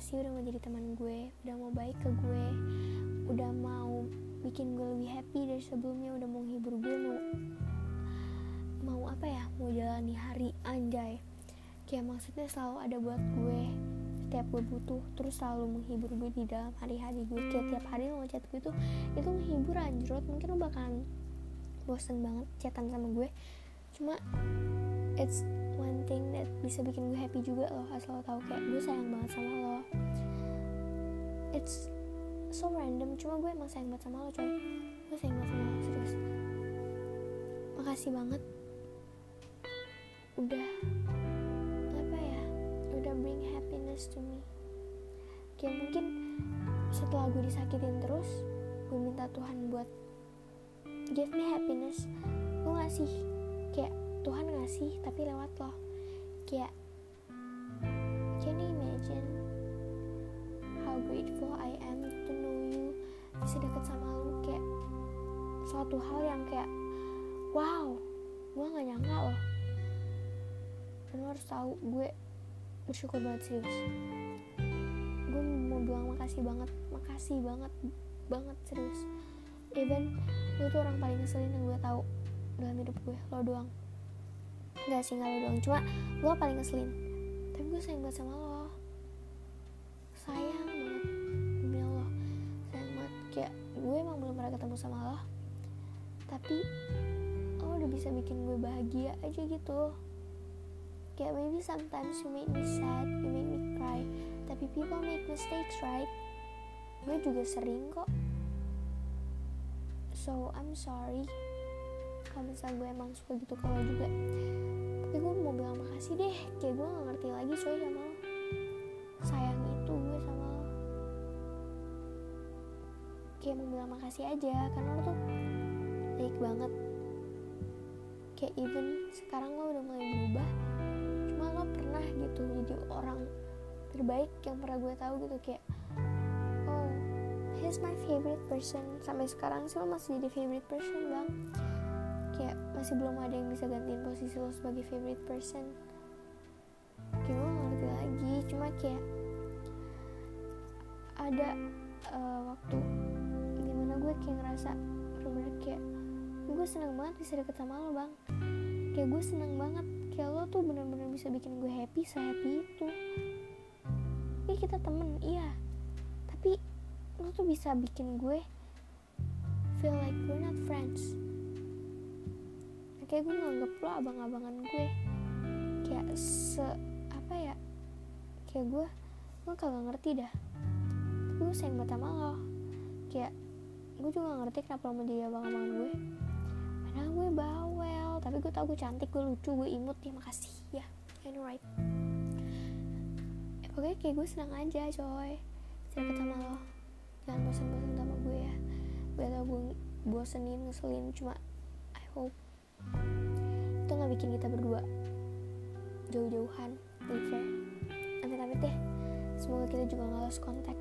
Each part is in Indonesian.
makasih udah mau jadi teman gue udah mau baik ke gue udah mau bikin gue lebih happy dari sebelumnya udah mau hibur gue mau mau apa ya mau jalani hari anjay. Kayak maksudnya selalu ada buat gue setiap gue butuh terus selalu menghibur gue di dalam hari-hari gue. Kayak tiap hari lo ngechat gue tuh itu menghibur anjrot mungkin lo bakalan bosen banget chatan sama gue. Cuma it's thing that bisa bikin gue happy juga loh asal lo tau kayak gue sayang banget sama lo. It's so random cuma gue emang sayang banget sama lo coy. Gue sayang banget sama lo serius. Makasih banget. Udah apa ya udah bring happiness to me. Kayak mungkin setelah gue disakitin terus gue minta Tuhan buat give me happiness. Gue ngasih kayak Tuhan ngasih tapi lewat lo kayak can you imagine how grateful I am to know you bisa deket sama lu? Kayak suatu hal yang kayak wow gue nggak nyangka loh. Dan lo harus tahu gue bersyukur banget serius. Gue mau bilang makasih banget makasih banget banget serius. Even lu tuh orang paling ngeselin yang gue tahu dalam hidup gue lo doang nggak sih nggak lo doang. Cuma lo paling ngeselin. Tapi gue sayang banget sama lo. Sayang banget. Demi Allah. Sayang banget. Kayak gue emang belum pernah ketemu sama lo. Tapi lo udah bisa bikin gue bahagia aja gitu. Kayak maybe sometimes you make me sad you make me cry. Tapi people make mistakes right? Gue juga sering kok. So I'm sorry. Kalau misalnya gue emang suka gitu kalau juga tapi gue mau bilang makasih deh. Kayak gue gak ngerti lagi coy sama lo. Sayang itu gue sama lo. Kayak mau bilang makasih aja karena lo tuh baik banget. Kayak even sekarang lo udah mulai berubah. Cuma lo pernah gitu jadi orang terbaik yang pernah gue tahu gitu kayak oh he's my favorite person. Sampai sekarang sih lo masih jadi favorite person bang kayak masih belum ada yang bisa gantiin posisi lo sebagai favorite person. Kayak gue ngerti lagi cuma kayak ada uh, waktu di mana gue kayak ngerasa bener-bener kayak gue seneng banget bisa deket sama lo bang. Kayak gue seneng banget kayak lo tuh bener-bener bisa bikin gue happy se-happy itu. Ini kita temen iya. Tapi lo tuh bisa bikin gue feel like we're not friends kayak gue nganggep lo abang-abangan gue. Kayak se apa ya kayak gue gue kagak ngerti dah. Gue sayang banget sama lo. Kayak gue juga gak ngerti kenapa lo mau jadi abang-abangan gue. Padahal gue bawel tapi gue tau gue cantik gue lucu gue imut ya makasih ya. Know right ya, pokoknya kayak gue senang aja coy. Bisa deket sama lo. Jangan bosan-bosan sama gue ya. Gue tau gue bosenin ngeselin cuma I hope itu nggak bikin kita berdua jauh-jauhan fair amit-amit deh semoga kita juga nggak lost kontak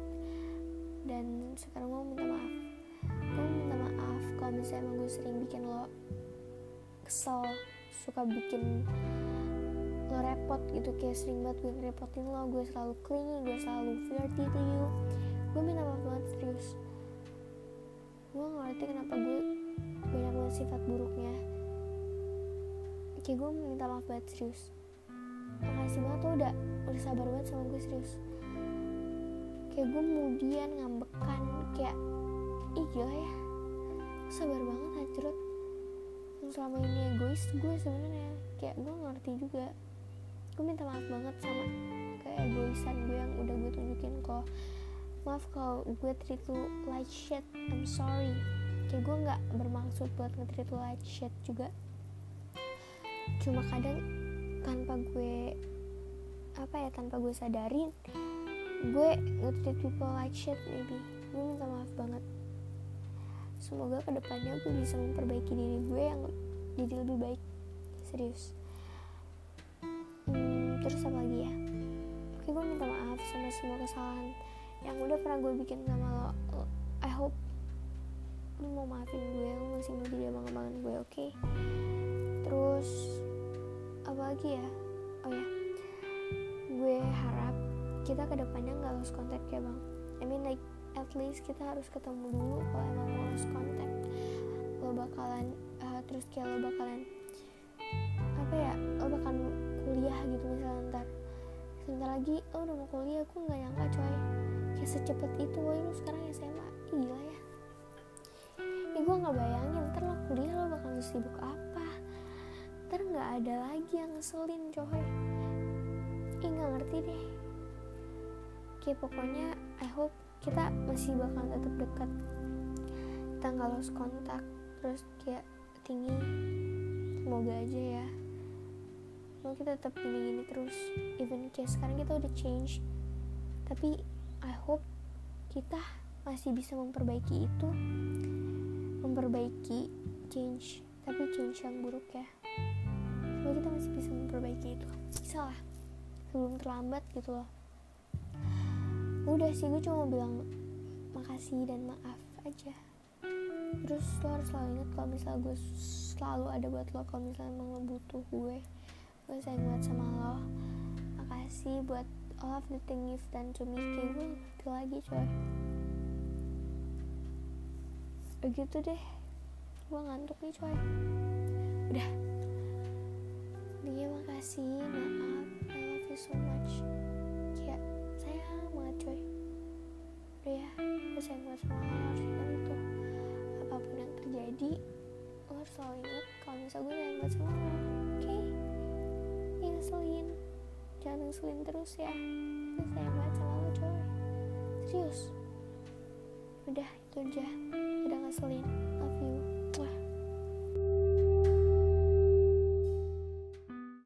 dan sekarang gue minta maaf. Gue minta maaf kalau misalnya emang gue sering bikin lo kesel suka bikin lo repot gitu. Kayak sering banget gue ngerepotin lo gue selalu clingy gue selalu flirty to you. Gue minta maaf banget serius. Gue ngerti kenapa gue banyak banget sifat buruknya kayak gue minta maaf banget serius. Makasih banget lo udah udah sabar banget sama gue serius. Kayak gue kemudian ngambekan kayak ih gila ya. Sabar banget hajrot yang selama ini egois gue sebenarnya. Kayak gue ngerti juga. Gue minta maaf banget sama keegoisan gue yang udah gue tunjukin kok. Maaf kalau gue treat lu like shit I'm sorry. Kayak gue nggak bermaksud buat nge-treat lu like shit juga cuma kadang tanpa gue apa ya tanpa gue sadarin gue nge-treat people like shit maybe. Gue minta maaf banget. Semoga ke depannya gue bisa memperbaiki diri gue yang jadi lebih baik. Serius. Hmm, terus apa lagi ya? Oke gue minta maaf sama semua kesalahan yang udah pernah gue bikin sama lo. I hope lu mau maafin gue lu masih mau jadi abang-abangan gue oke? Okay? terus apa lagi ya? Oh ya. Kita ke depannya nggak lost contact ya bang. I mean like at least kita harus ketemu dulu kalau emang mau lost contact. Lo bakalan uh, terus kayak lo bakalan apa ya lo bakalan kuliah gitu misalnya ntar. Sebentar lagi lo udah mau kuliah gue nggak nyangka coy. Kayak secepat itu woy lo sekarang SMA gila ya. Ya gue nggak bayangin ntar lo kuliah lo bakal sibuk apa ntar nggak ada lagi yang ngeselin coy ih nggak ngerti deh. Kayak pokoknya I hope kita masih bakal tetap dekat. Kita nggak lost kontak terus kayak tinggi. Semoga aja ya. Mau kita tetap gini-gini terus. Even kayak sekarang kita udah change. Tapi I hope kita masih bisa memperbaiki itu. Memperbaiki change. Tapi change yang buruk ya semoga kita masih bisa memperbaiki itu bisa lah. Sebelum terlambat gitu loh. Udah sih gue cuma bilang makasih dan maaf aja. Terus lo harus selalu ingat kalau misalnya gue selalu ada buat lo kalau misalnya emang lo butuh gue gue sayang banget sama lo. Makasih buat all of the thing you've done to me kayak gue ngerti lagi coy. Begitu deh. Gue ngantuk nih coy. Udah dia makasih. Maaf I love you so much. Kayak sayang banget coy. Udah ya gue sayang banget sama lo harus ingat itu. Apa pun yang terjadi lo harus selalu ingat kalau misalnya gue sayang banget sama lo oke? Okay? ya ngeselin. Jangan ngeselin terus ya. Gue sayang banget sama lo coy. Serius. Udah itu aja. Udah ngeselin